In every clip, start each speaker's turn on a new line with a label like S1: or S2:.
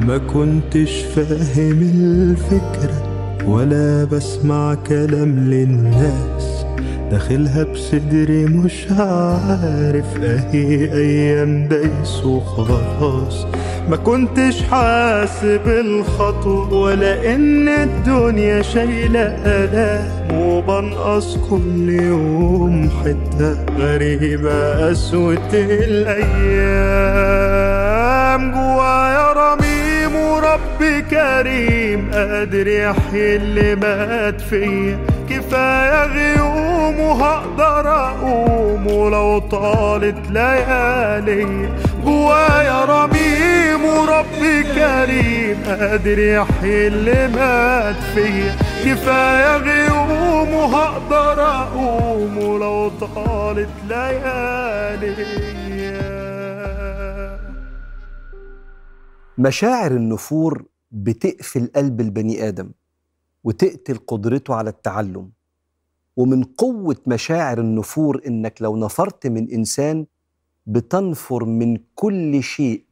S1: ما كنتش فاهم الفكرة ولا بسمع كلام للناس. داخلها بصدري مش عارف أهي أيام دايس وخلاص ما كنتش حاسب الخطوة ولا إن الدنيا شايلة آلام. وبنقص كل يوم حتة غريبة قسوة الأيام. كريم قادر يحيي اللي مات فيا كفاية غيوم وهقدر أقوم ولو طالت ليالي. جوايا رميم ورب كريم قادر يحيي اللي مات فيا كفاية غيوم وهقدر أقوم ولو طالت ليالي.
S2: مشاعر النفور بتقفل قلب البني آدم وتقتل قدرته على التعلم. ومن قوة مشاعر النفور إنك لو نفرت من إنسان بتنفر من كل شيء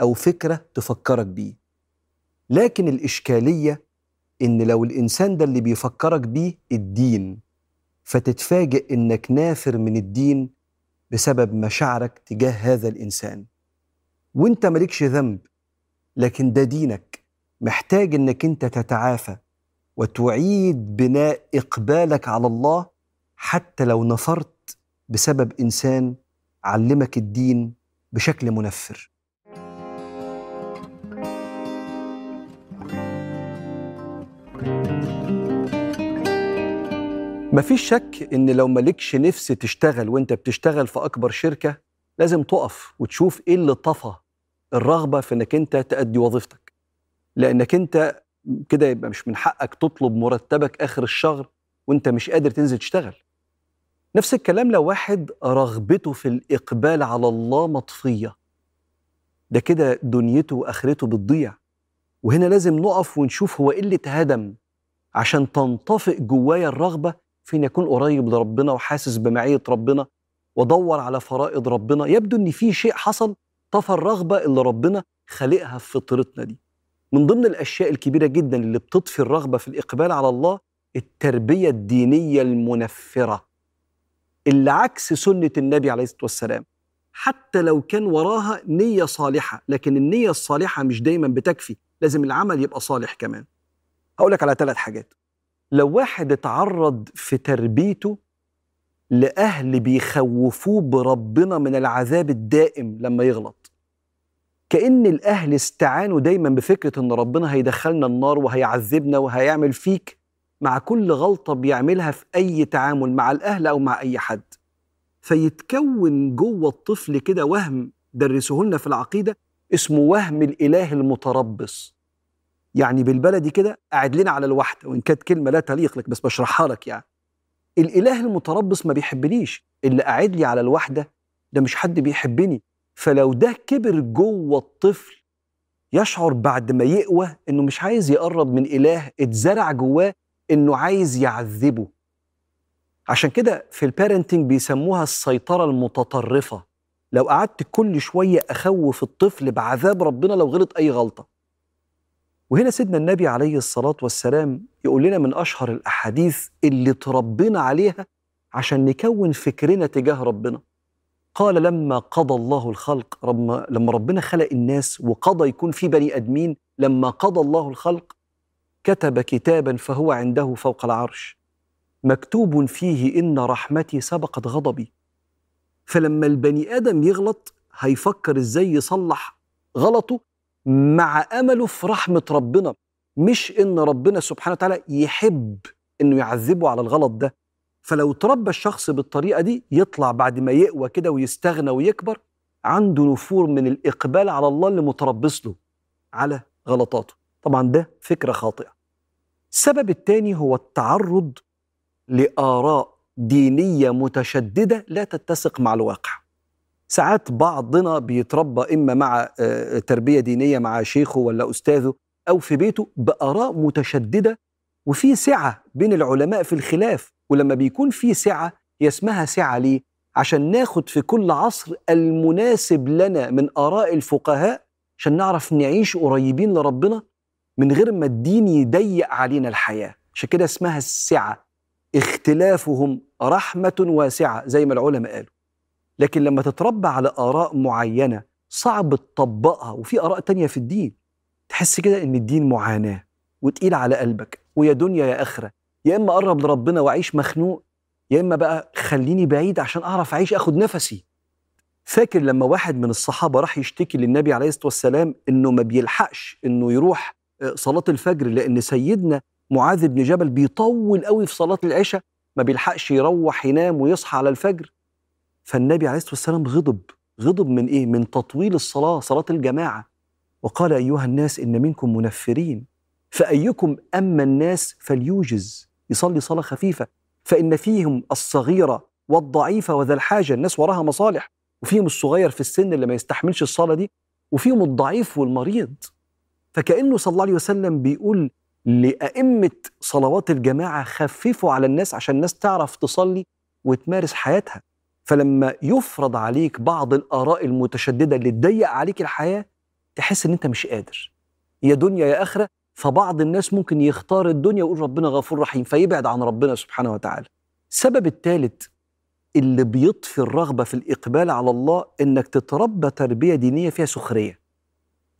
S2: أو فكرة تفكرك بيه. لكن الإشكالية إن لو الإنسان ده اللي بيفكرك بيه الدين فتتفاجئ إنك نافر من الدين بسبب مشاعرك تجاه هذا الإنسان. وإنت مالكش ذنب لكن ده دينك. محتاج إنك أنت تتعافى وتعيد بناء إقبالك على الله حتى لو نفرت بسبب إنسان علمك الدين بشكل منفر. مفيش شك إن لو مالكش نفس تشتغل وأنت بتشتغل في أكبر شركة لازم تقف وتشوف إيه اللي طفى الرغبة في إنك أنت تأدي وظيفتك. لأنك أنت كده يبقى مش من حقك تطلب مرتبك آخر الشهر وأنت مش قادر تنزل تشتغل. نفس الكلام لو واحد رغبته في الإقبال على الله مطفية. ده كده دنيته وآخرته بتضيع. وهنا لازم نقف ونشوف هو إيه اللي اتهدم عشان تنطفئ جوايا الرغبة في ان اكون قريب لربنا وحاسس بمعية ربنا وأدور على فرائض ربنا. يبدو إن في شيء حصل طفى الرغبة اللي ربنا خالقها في فطرتنا دي. من ضمن الأشياء الكبيرة جدا اللي بتطفي الرغبة في الإقبال على الله التربية الدينية المنفرة. اللي عكس سنة النبي عليه الصلاة والسلام. حتى لو كان وراها نية صالحة لكن النية الصالحة مش دايما بتكفي لازم العمل يبقى صالح كمان. هقول لك على ثلاث حاجات. لو واحد اتعرض في تربيته لأهل بيخوفوه بربنا من العذاب الدائم لما يغلط كأن الأهل استعانوا دايما بفكرة إن ربنا هيدخلنا النار وهيعذبنا وهيعمل فيك مع كل غلطة بيعملها في أي تعامل مع الأهل أو مع أي حد. فيتكون جوه الطفل كده وهم درسوه لنا في العقيدة اسمه وهم الإله المتربص. يعني بالبلدي كده قاعد لنا على الوحدة وإن كانت كلمة لا تليق لك بس بشرحها لك يعني. الإله المتربص ما بيحبنيش اللي قاعد لي على الوحدة ده مش حد بيحبني. فلو ده كبر جوه الطفل يشعر بعد ما يقوى إنه مش عايز يقرب من إله اتزرع جواه إنه عايز يعذبه. عشان كده في البارنتنج بيسموها السيطرة المتطرفة. لو قعدت كل شوية أخوف الطفل بعذاب ربنا لو غلط أي غلطة. وهنا سيدنا النبي عليه الصلاة والسلام يقول لنا من أشهر الأحاديث اللي تربينا عليها عشان نكون فكرنا تجاه ربنا. قال لما قضى الله الخلق رب لما ربنا خلق الناس وقضى يكون في بني أدمين لما قضى الله الخلق كتب كتابا فهو عنده فوق العرش. مكتوب فيه إن رحمتي سبقت غضبي. فلما البني آدم يغلط هيفكر إزاي يصلح غلطه مع أمله في رحمة ربنا مش إن ربنا سبحانه وتعالى يحب إنه يعذبه على الغلط ده. فلو تربى الشخص بالطريقة دي يطلع بعد ما يقوى كده ويستغنى ويكبر عنده نفور من الإقبال على الله اللي متربص له على غلطاته. طبعا ده فكرة خاطئة. السبب الثاني هو التعرض لآراء دينية متشددة لا تتسق مع الواقع. ساعات بعضنا بيتربى إما مع تربية دينية مع شيخه ولا أستاذه أو في بيته بآراء متشددة وفي سعة بين العلماء في الخلاف. ولما بيكون في سعة هي اسمها سعة ليه؟ عشان ناخد في كل عصر المناسب لنا من آراء الفقهاء عشان نعرف نعيش قريبين لربنا من غير ما الدين يضيق علينا الحياة. عشان كده اسمها السعة. اختلافهم رحمة واسعة زي ما العلماء قالوا. لكن لما تتربى على آراء معينة صعب تطبقها وفي آراء تانية في الدين. تحس كده إن الدين معاناة وتقيل على قلبك ويا دنيا يا آخرة. يا إما أقرب لربنا وأعيش مخنوق يا إما بقى خليني بعيد عشان أعرف أعيش أخد نفسي. فاكر لما واحد من الصحابة راح يشتكي للنبي عليه الصلاة والسلام إنه ما بيلحقش إنه يروح آه، صلاة الفجر لأن سيدنا معاذ بن جبل بيطول قوي في صلاة العشاء ما بيلحقش يروح ينام ويصحى على الفجر. فالنبي عليه الصلاة والسلام غضب غضب من إيه؟ من تطويل الصلاة صلاة الجماعة. وقال أيها الناس إن منكم منفرين فأيكم أما الناس فليوجز. يصلي صلاة خفيفة فإن فيهم الصغيرة والضعيفة وذا الحاجة الناس وراها مصالح وفيهم الصغير في السن اللي ما يستحملش الصلاة دي وفيهم الضعيف والمريض. فكأنه صلى الله عليه وسلم بيقول لأئمة صلوات الجماعة خففوا على الناس عشان الناس تعرف تصلي وتمارس حياتها. فلما يفرض عليك بعض الآراء المتشددة اللي تضيق عليك الحياة تحس إن أنت مش قادر. يا دنيا يا آخرة فبعض الناس ممكن يختار الدنيا ويقول ربنا غفور رحيم فيبعد عن ربنا سبحانه وتعالى. السبب الثالث اللي بيطفي الرغبة في الإقبال على الله إنك تتربى تربية دينية فيها سخرية.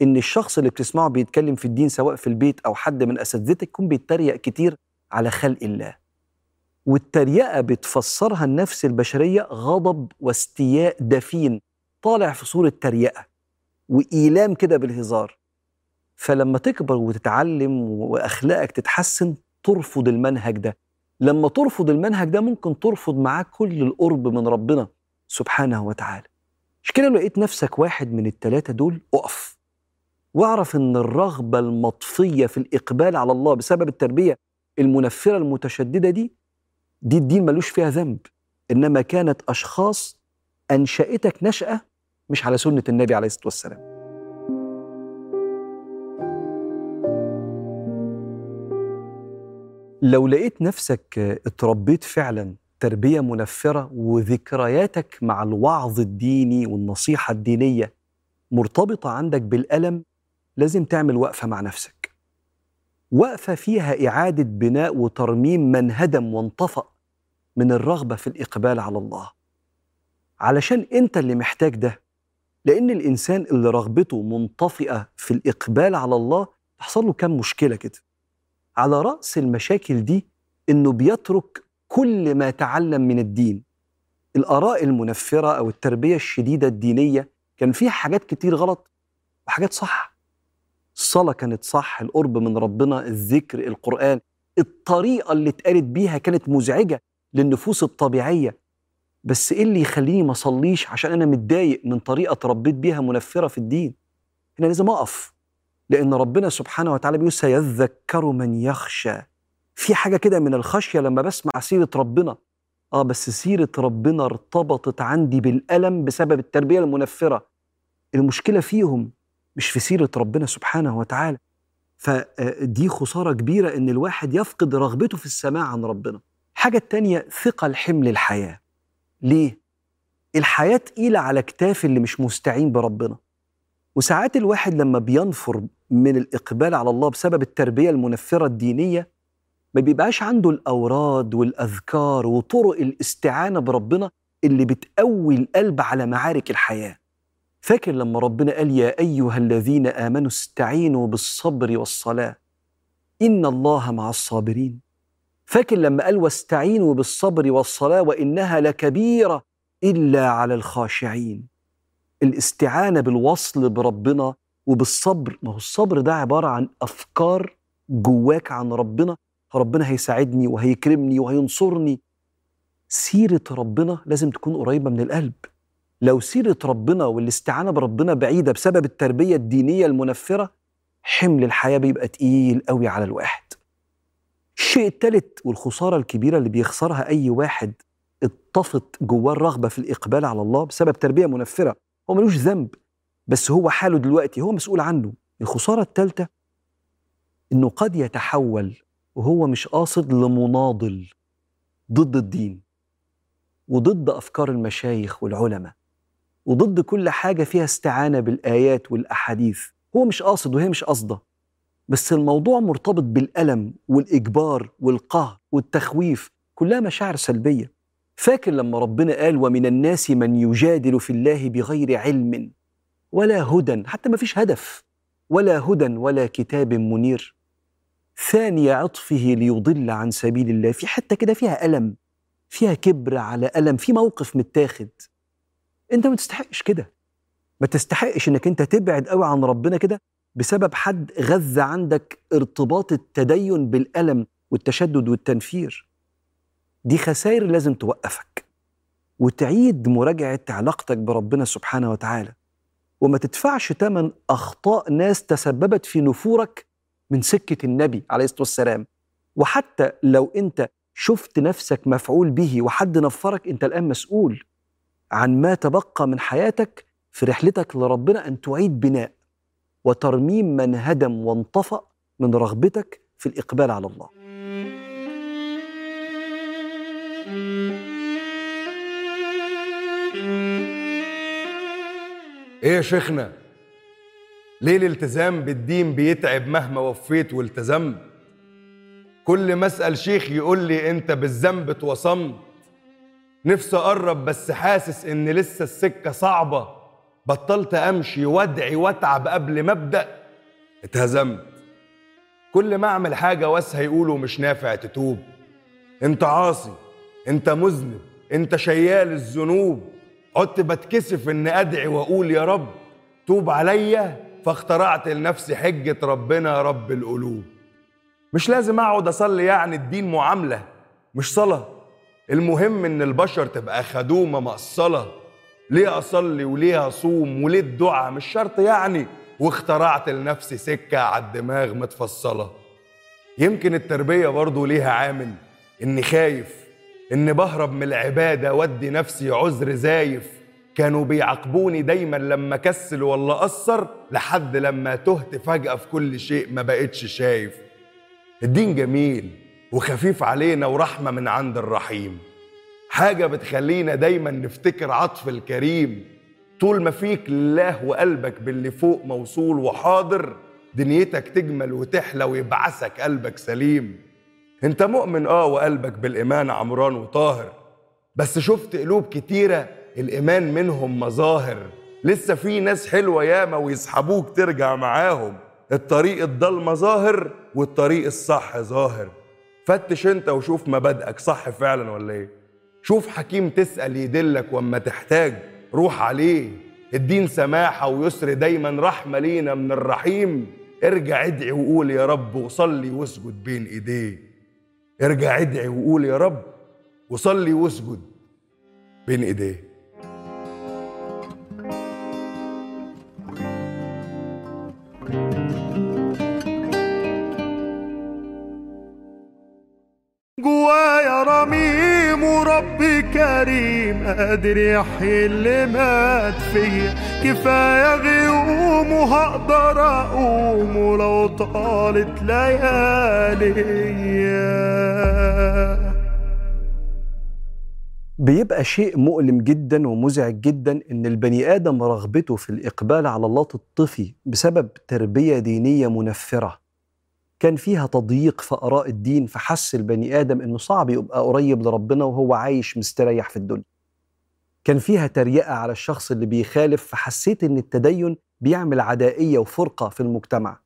S2: إن الشخص اللي بتسمعه بيتكلم في الدين سواء في البيت أو حد من أساتذتك يكون بيتريق كتير على خلق الله. والتريقة بتفسرها النفس البشرية غضب واستياء دفين. طالع في صورة تريقة وإيلام كده بالهزار. فلما تكبر وتتعلم وأخلاقك تتحسن ترفض المنهج ده. لما ترفض المنهج ده ممكن ترفض معاه كل القرب من ربنا سبحانه وتعالى. مش كده لو لقيت نفسك واحد من التلاتة دول أقف. واعرف إن الرغبة المطفية في الإقبال على الله بسبب التربية المنفرة المتشددة دي دي الدين ملوش فيها ذنب. إنما كانت أشخاص أنشأتك نشأة مش على سنة النبي عليه الصلاة والسلام. لو لقيت نفسك اتربيت فعلا تربية منفرة وذكرياتك مع الوعظ الديني والنصيحة الدينية مرتبطة عندك بالألم لازم تعمل وقفة مع نفسك. وقفة فيها إعادة بناء وترميم من هدم وانطفأ من الرغبة في الإقبال على الله. علشان أنت اللي محتاج ده لأن الإنسان اللي رغبته منطفئة في الإقبال على الله تحصل له كم مشكلة كده. على رأس المشاكل دي إنه بيترك كل ما تعلم من الدين. الآراء المنفرة أو التربية الشديدة الدينية كان فيها حاجات كتير غلط وحاجات صح. الصلاة كانت صح القرب من ربنا الذكر القرآن الطريقة اللي اتقالت بيها كانت مزعجة للنفوس الطبيعية. بس إيه اللي يخليني ما أصليش عشان أنا متضايق من طريقة اتربيت بيها منفرة في الدين؟ هنا لازم أقف. لأن ربنا سبحانه وتعالى بيقول سيذكر من يخشى. في حاجة كده من الخشية لما بسمع سيرة ربنا. آه بس سيرة ربنا ارتبطت عندي بالألم بسبب التربية المنفرة. المشكلة فيهم مش في سيرة ربنا سبحانه وتعالى. فدي خسارة كبيرة إن الواحد يفقد رغبته في السماع عن ربنا. حاجة التانيه ثقل حمل الحياة. ليه؟ الحياة تقيلة على كتاف اللي مش مستعين بربنا. وساعات الواحد لما بينفر من الإقبال على الله بسبب التربية المنفرة الدينية ما بيبقاش عنده الأوراد والأذكار وطرق الاستعانة بربنا اللي بتقوي القلب على معارك الحياة. فاكر لما ربنا قال يا أيها الذين آمنوا استعينوا بالصبر والصلاة؟ إن الله مع الصابرين. فاكر لما قال واستعينوا بالصبر والصلاة وإنها لكبيرة إلا على الخاشعين؟ الاستعانة بالوصل بربنا وبالصبر. ما هو الصبر ده عبارة عن أفكار جواك عن ربنا. ربنا هيساعدني وهيكرمني وهينصرني. سيرة ربنا لازم تكون قريبة من القلب. لو سيرة ربنا والاستعانة بربنا بعيدة بسبب التربية الدينية المنفرة حمل الحياة بيبقى تقيل قوي على الواحد. الشيء الثالث والخسارة الكبيرة اللي بيخسرها أي واحد اتطفت جواه الرغبة في الإقبال على الله بسبب تربية منفرة. هو ملوش ذنب بس هو حاله دلوقتي هو مسؤول عنه. الخسارة الثالثة إنه قد يتحول وهو مش قاصد لمناضل ضد الدين وضد أفكار المشايخ والعلماء وضد كل حاجة فيها استعانة بالآيات والأحاديث. هو مش قاصد وهي مش قاصدة. بس الموضوع مرتبط بالألم والإجبار والقهر والتخويف كلها مشاعر سلبية. فاكر لما ربنا قال ومن الناس من يجادل في الله بغير علم ولا هدى حتى ما فيش هدف ولا هدى ولا كتاب منير. ثاني عطفه ليضل عن سبيل الله في حتة كده فيها ألم فيها كبر على ألم في موقف متاخد. أنت ما تستحقش كده. ما تستحقش إنك أنت تبعد قوي عن ربنا كده بسبب حد غذى عندك ارتباط التدين بالألم والتشدد والتنفير. دي خسائر لازم توقفك وتعيد مراجعة علاقتك بربنا سبحانه وتعالى. وما تدفعش تمن أخطاء ناس تسببت في نفورك من سكة النبي عليه الصلاة والسلام. وحتى لو أنت شفت نفسك مفعول به وحد نفرك أنت الآن مسؤول عن ما تبقى من حياتك في رحلتك لربنا أن تعيد بناء وترميم من هدم وانطفأ من رغبتك في الإقبال على الله.
S3: إيه يا شيخنا؟ ليه الالتزام بالدين بيتعب مهما وفيت والتزمت كل ما اسأل شيخ يقول لي انت بالذنب اتوصمت. نفسي اقرب بس حاسس ان لسه السكة صعبة. بطلت امشي وادعي واتعب قبل ما ابدأ. اتهزمت. كل ما اعمل حاجة واسها يقولوا مش نافع تتوب. انت عاصي. انت مذنب انت شيال الذنوب. عدت بتكسف ان ادعي واقول يا رب. توب عليا فاخترعت لنفسي حجة ربنا رب القلوب. مش لازم اقعد اصلي يعني الدين معاملة مش صلاة. المهم ان البشر تبقى خدومة مقصلة. ليه اصلي وليه اصوم وليه الدعاء؟ مش شرط يعني. واخترعت لنفسي سكة على الدماغ متفصلة. يمكن التربية برضه ليها عامل إني خايف إن بهرب من العبادة وادي نفسي عذر زايف. كانوا بيعاقبوني دايما لما كسل ولا قصر لحد لما تهت فجأة في كل شيء ما بقتش شايف. الدين جميل وخفيف علينا ورحمة من عند الرحيم. حاجة بتخلينا دايما نفتكر عطف الكريم. طول ما فيك لله وقلبك باللي فوق موصول وحاضر دنيتك تجمل وتحلى ويبعثك قلبك سليم. انت مؤمن آه وقلبك بالإيمان عمران وطاهر بس شفت قلوب كتيرة الإيمان منهم مظاهر. لسه في ناس حلوة ياما ويسحبوك ترجع معاهم. الطريق الضلمه ظاهر والطريق الصح ظاهر. فتش انت وشوف مبادئك صح فعلا ولا إيه؟ شوف حكيم تسأل يدلك وأما تحتاج روح عليه. الدين سماحة ويسر دايما رحمة لينا من الرحيم. ارجع ادعي وقول يا رب وصلي واسجد بين ايديه. ارجع ادعي وقول يا رب وصلي واسجد بين ايديه.
S1: جوايا وربي كريم قادر يحيي اللي مات فيا كفاية غيوم وهقدر أقوم ولو طالت ليالي.
S2: بيبقى شيء مؤلم جدا ومزعج جدا إن البني آدم رغبته في الإقبال على الله تطفي بسبب تربية دينية منفرة. كان فيها تضييق في آراء الدين فحس البني آدم إنه صعب يبقى قريب لربنا وهو عايش مستريح في الدنيا. كان فيها تريقة على الشخص اللي بيخالف فحسيت إن التدين بيعمل عدائية وفرقة في المجتمع.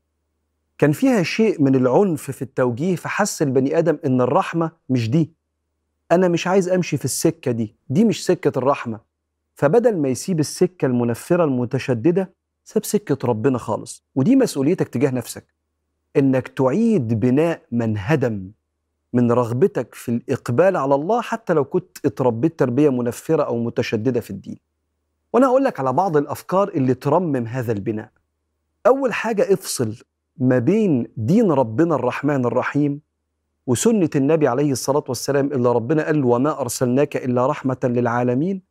S2: كان فيها شيء من العنف في التوجيه فحس البني آدم إن الرحمة مش دي. أنا مش عايز أمشي في السكة دي دي مش سكة الرحمة. فبدل ما يسيب السكة المنفرة المتشددة ساب سكة ربنا خالص. ودي مسؤوليتك تجاه نفسك. إنك تعيد بناء من هدم من رغبتك في الإقبال على الله حتى لو كنت اتربيت تربية منفرة أو متشددة في الدين. وأنا أقول لك على بعض الأفكار اللي ترمم هذا البناء. أول حاجة افصل ما بين دين ربنا الرحمن الرحيم وسنة النبي عليه الصلاة والسلام اللي ربنا قال وما أرسلناك إلا رحمة للعالمين.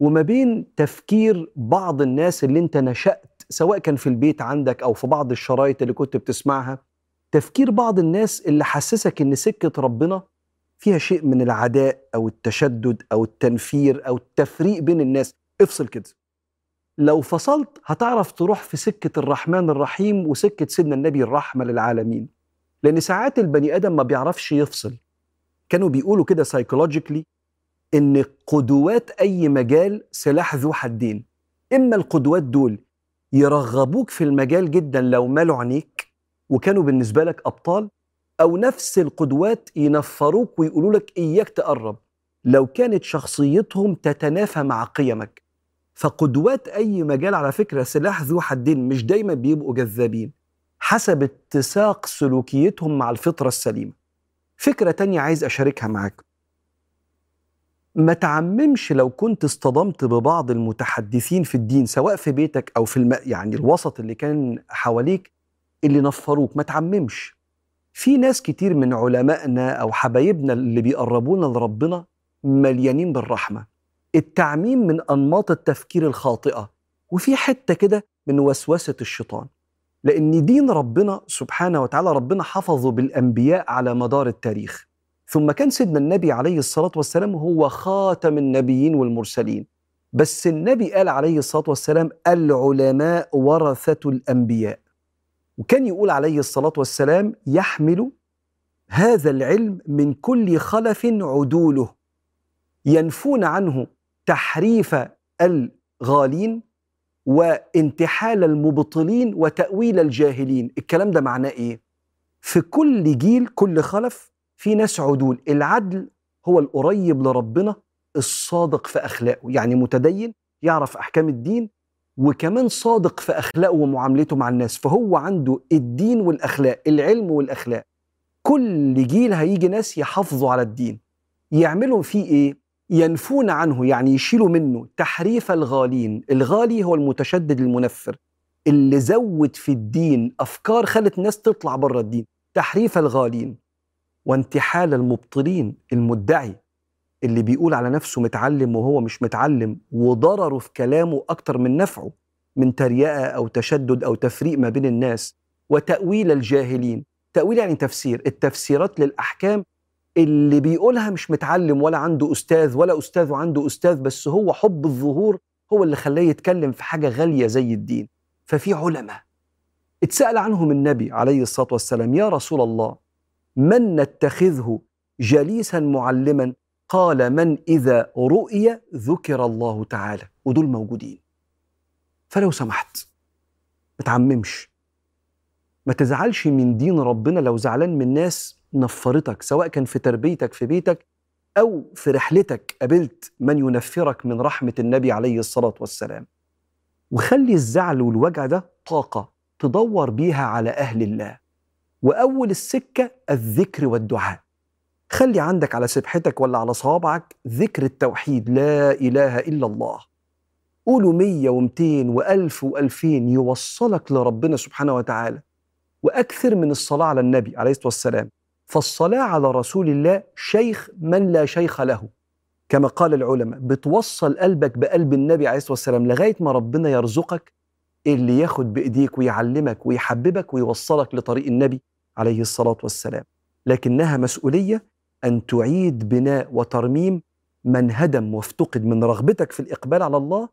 S2: وما بين تفكير بعض الناس اللي أنت نشأت سواء كان في البيت عندك أو في بعض الشرايط اللي كنت بتسمعها تفكير بعض الناس اللي حسسك إن سكة ربنا فيها شيء من العداء أو التشدد أو التنفير أو التفريق بين الناس. افصل كده. لو فصلت هتعرف تروح في سكة الرحمن الرحيم وسكة سيدنا النبي الرحمة للعالمين. لأن ساعات البني آدم ما بيعرفش يفصل. كانوا بيقولوا كده psychologically إن قدوات أي مجال سلاح ذو حدين. إما القدوات دول يرغبوك في المجال جدا لو مالوا عينيك وكانوا بالنسبة لك أبطال أو نفس القدوات ينفروك ويقولوا لك إياك تقرب. لو كانت شخصيتهم تتنافى مع قيمك. فقدوات أي مجال على فكرة سلاح ذو حدين مش دايما بيبقوا جذابين حسب اتساق سلوكيتهم مع الفطرة السليمة. فكرة تانية عايز أشاركها معاك. ما تعممش لو كنت اصطدمت ببعض المتحدثين في الدين سواء في بيتك أو في الم... يعني الوسط اللي كان حواليك اللي نفروك. ما تعممش. في ناس كتير من علمائنا أو حبايبنا اللي بيقربونا لربنا مليانين بالرحمة. التعميم من أنماط التفكير الخاطئة. وفي حتة كده من وسوسة الشيطان. لأن دين ربنا سبحانه وتعالى ربنا حفظه بالأنبياء على مدار التاريخ. ثم كان سيدنا النبي عليه الصلاة والسلام هو خاتم النبيين والمرسلين. بس النبي قال عليه الصلاة والسلام العلماء ورثة الأنبياء. وكان يقول عليه الصلاة والسلام يحمل هذا العلم من كل خلف عدوله. ينفون عنه تحريف الغالين وانتحال المبطلين وتأويل الجاهلين. الكلام ده معناه إيه؟ في كل جيل كل خلف في ناس عدول. العدل هو القريب لربنا الصادق في أخلاقه. يعني متدين يعرف أحكام الدين وكمان صادق في أخلاقه ومعاملته مع الناس. فهو عنده الدين والأخلاق العلم والأخلاق. كل جيل هيجي ناس يحافظوا على الدين. يعملوا فيه إيه؟ ينفون عنه يعني يشيلوا منه تحريف الغالين. الغالي هو المتشدد المنفر. اللي زود في الدين أفكار خلت الناس تطلع بره الدين. تحريف الغالين. وانتحال المبطلين المدعي اللي بيقول على نفسه متعلم وهو مش متعلم وضرره في كلامه أكتر من نفعه من تريقة أو تشدد أو تفريق ما بين الناس وتأويل الجاهلين. تأويل يعني تفسير التفسيرات للأحكام اللي بيقولها مش متعلم ولا عنده أستاذ ولا أستاذ وعنده أستاذ بس هو حب الظهور هو اللي خلاه يتكلم في حاجة غالية زي الدين. ففي علماء اتسأل عنهم النبي عليه الصلاة والسلام يا رسول الله من نتخذه جليسا معلما؟ قال من إذا رؤي ذكر الله تعالى. ودول موجودين. فلو سمحت ما تعممش. ما تزعلش من دين ربنا لو زعلان من ناس نفرتك سواء كان في تربيتك في بيتك أو في رحلتك قابلت من ينفرك من رحمة النبي عليه الصلاة والسلام. وخلي الزعل والوجع ده طاقة تدور بيها على أهل الله. وأول السكة الذكر والدعاء. خلي عندك على سبحتك ولا على صوابعك ذكر التوحيد لا إله إلا الله. قولوا مية ومتين وألف وألفين يوصلك لربنا سبحانه وتعالى. وأكثر من الصلاة على النبي عليه الصلاة والسلام. فالصلاة على رسول الله شيخ من لا شيخ له. كما قال العلماء بتوصل قلبك بقلب النبي عليه الصلاة والسلام لغاية ما ربنا يرزقك اللي ياخد بإيديك ويعلمك ويحببك ويوصلك لطريق النبي. عليه الصلاة والسلام. لكنها مسؤولية أن تعيد بناء وترميم من هدم وافتقد من رغبتك في الإقبال على الله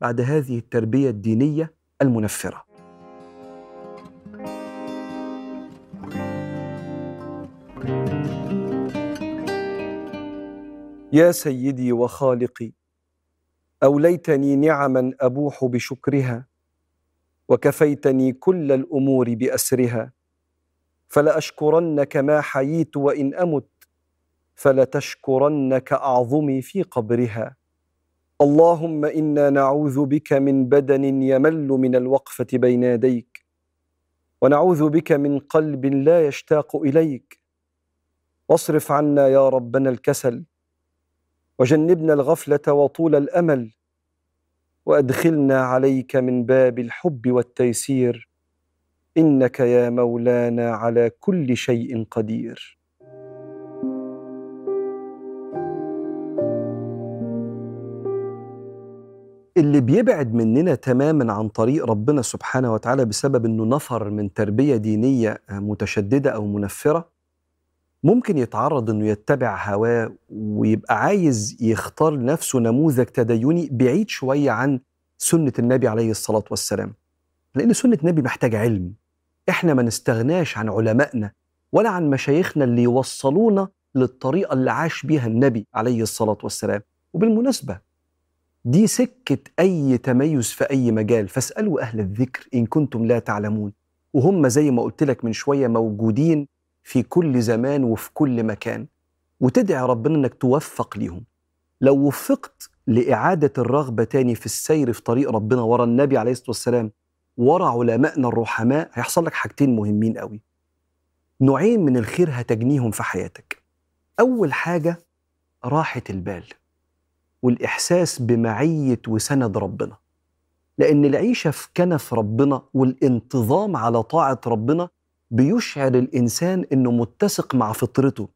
S2: بعد هذه التربية الدينية المنفرة. يا سيدي وخالقي أوليتني نعما أبوح بشكرها وكفيتني كل الأمور بأسرها فلأشكرنك ما حييت وإن أمت فلتشكرنك أعظمي في قبرها. اللهم إنا نعوذ بك من بدن يمل من الوقفة بين يديك ونعوذ بك من قلب لا يشتاق إليك. واصرف عنا يا ربنا الكسل وجنبنا الغفلة وطول الأمل وأدخلنا عليك من باب الحب والتيسير. إنك يا مولانا على كل شيء قدير. اللي بيبعد مننا تماما عن طريق ربنا سبحانه وتعالى بسبب إنه نفر من تربية دينية متشددة أو منفرة ممكن يتعرض إنه يتبع هواه ويبقى عايز يختار لنفسه نموذج تديني بعيد شوية عن سنة النبي عليه الصلاة والسلام. لأن سنة النبي محتاجة علم. إحنا ما نستغناش عن علمائنا ولا عن مشايخنا اللي يوصلونا للطريقة اللي عاش بيها النبي عليه الصلاة والسلام. وبالمناسبة دي سكة أي تميز في أي مجال. فاسألوا أهل الذكر إن كنتم لا تعلمون. وهم زي ما قلت لك من شوية موجودين في كل زمان وفي كل مكان. وتدعي ربنا إنك توفق ليهم. لو وفقت لإعادة الرغبة تاني في السير في طريق ربنا ورا النبي عليه الصلاة والسلام ورا علمائنا الرحماء هيحصل لك حاجتين مهمين قوي. نوعين من الخير هتجنيهم في حياتك. أول حاجة راحة البال والإحساس بمعية وسند ربنا. لأن العيشة في كنف ربنا والانتظام على طاعة ربنا بيشعر الإنسان إنه متسق مع فطرته.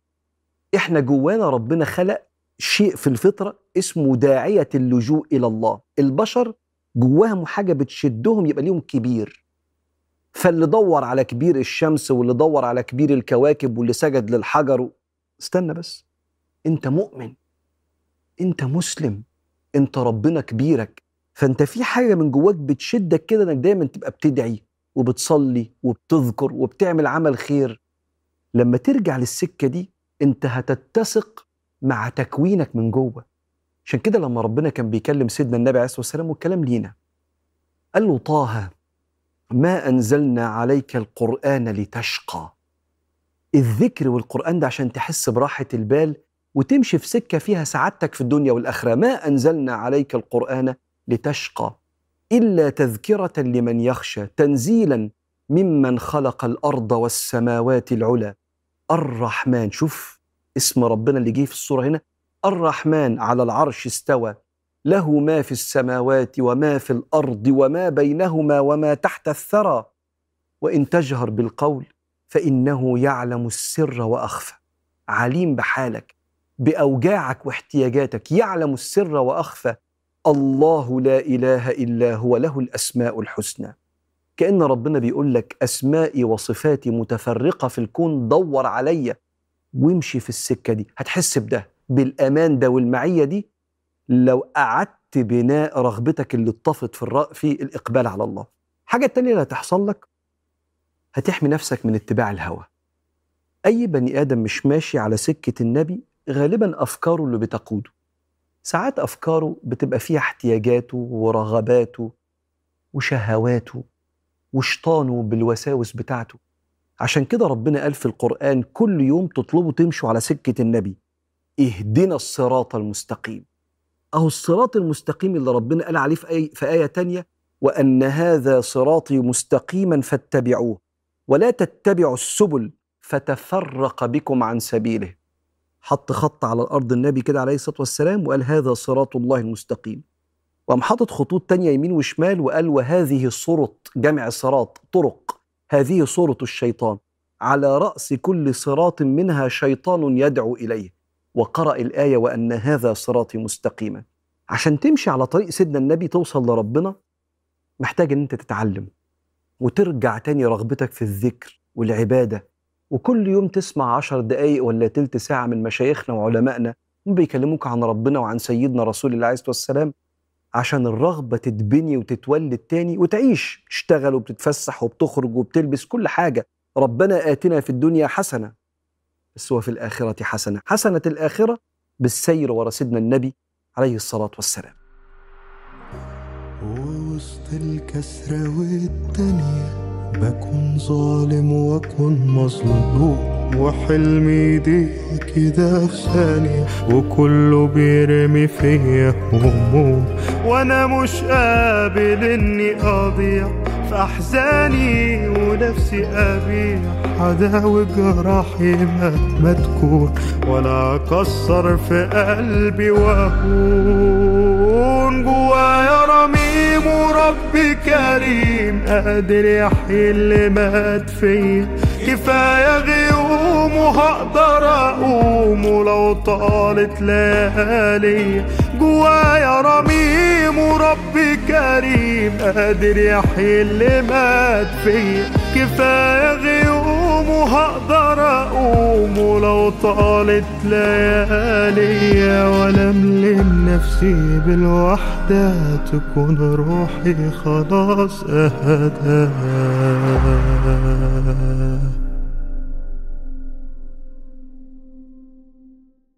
S2: إحنا جوانا ربنا خلق شيء في الفطرة اسمه داعية اللجوء إلى الله. البشر جواهم حاجة بتشدهم يبقى ليهم كبير. فاللي دور على كبير الشمس واللي دور على كبير الكواكب واللي سجد للحجر استنى بس. انت مؤمن. انت مسلم. انت ربنا كبيرك. فانت في حاجة من جواك بتشدك كده انك دايما تبقى بتدعي وبتصلي وبتذكر وبتعمل عمل خير. لما ترجع للسكة دي انت هتتسق مع تكوينك من جوه. عشان كده لما ربنا كان بيكلم سيدنا النبي عليه الصلاة والسلام والكلام لينا قال له طه ما أنزلنا عليك القرآن لتشقى. الذكر والقرآن ده عشان تحس براحة البال وتمشي في سكة فيها سعادتك في الدنيا والآخرة. ما أنزلنا عليك القرآن لتشقى إلا تذكرة لمن يخشى تنزيلا ممن خلق الأرض والسماوات العلى. الرحمن شوف اسم ربنا اللي جه في الصورة هنا. الرحمن على العرش استوى. له ما في السماوات وما في الأرض وما بينهما وما تحت الثرى. وإن تجهر بالقول فإنه يعلم السر وأخفى. عليم بحالك بأوجاعك واحتياجاتك يعلم السر وأخفى. الله لا إله إلا هو له الأسماء الحسنى. كأن ربنا بيقول لك أسمائي وصفاتي متفرقة في الكون دور عليا. وامشي في السكة دي. هتحس بده. بالأمان ده والمعيه دي لو قعدت بناء رغبتك اللي اتطفت في الرأ في الإقبال على الله. حاجة التانية اللي هتحصل لك هتحمي نفسك من اتباع الهوى. أي بني آدم مش ماشي على سكة النبي غالبا أفكاره اللي بتقوده. ساعات أفكاره بتبقى فيها احتياجاته ورغباته وشهواته وشطانه بالوساوس بتاعته. عشان كده ربنا قال في القرآن كل يوم تطلبوا تمشوا على سكة النبي. اهدنا الصراط المستقيم. أهو الصراط المستقيم اللي ربنا قال عليه في آية, في آية تانية وأن هذا صراطي مستقيما فاتبعوه ولا تتبعوا السبل فتفرق بكم عن سبيله. حط خط على الأرض النبي كده عليه الصلاة والسلام وقال هذا صراط الله المستقيم. وقام حاطط خطوط تانية يمين وشمال وقال وهذه صرط جمع صراط طرق. هذه صورة الشيطان. على رأس كل صراط منها شيطان يدعو إليه. وقرأ الآية وأن هذا صراطي مستقيما. عشان تمشي على طريق سيدنا النبي توصل لربنا محتاج إن أنت تتعلم وترجع تاني رغبتك في الذكر والعبادة. وكل يوم تسمع عشر دقايق ولا تلت ساعة من مشايخنا وعلمائنا هم بيكلموك عن ربنا وعن سيدنا رسول الله عليه الصلاة والسلام عشان الرغبة تتبني وتتولد تاني وتعيش. تشتغل وبتتفسح وبتخرج وبتلبس كل حاجة. ربنا آتنا في الدنيا حسنة. بس وفي الآخرة حسنة. حسنة الآخرة بالسير ورا سيدنا النبي عليه الصلاة والسلام.
S1: ووسط الكسرة والدنيا بكون ظالم واكون مظلوم. وحلمي يضيق كده في ثانية وكله بيرمي فيا هموم. وأنا مش قابل إني أضيع في أحزاني ونفسي أبيع. عداوي جراحي مهما تكون ولا أكسر في قلبي واهون جوايا رميم وربي كريم. قادر يحيي اللي مات فيا. كفاية غيوم وهقدر أقوم ولو طالت ليالي. جوايا رميم وربي كريم قادر يحيي اللي مات فيا كفاية غيوم وهقدر أقوم ولو طالت ليالي. ولملم نفسي بالوحدة تكون روحي خلاص أهدى.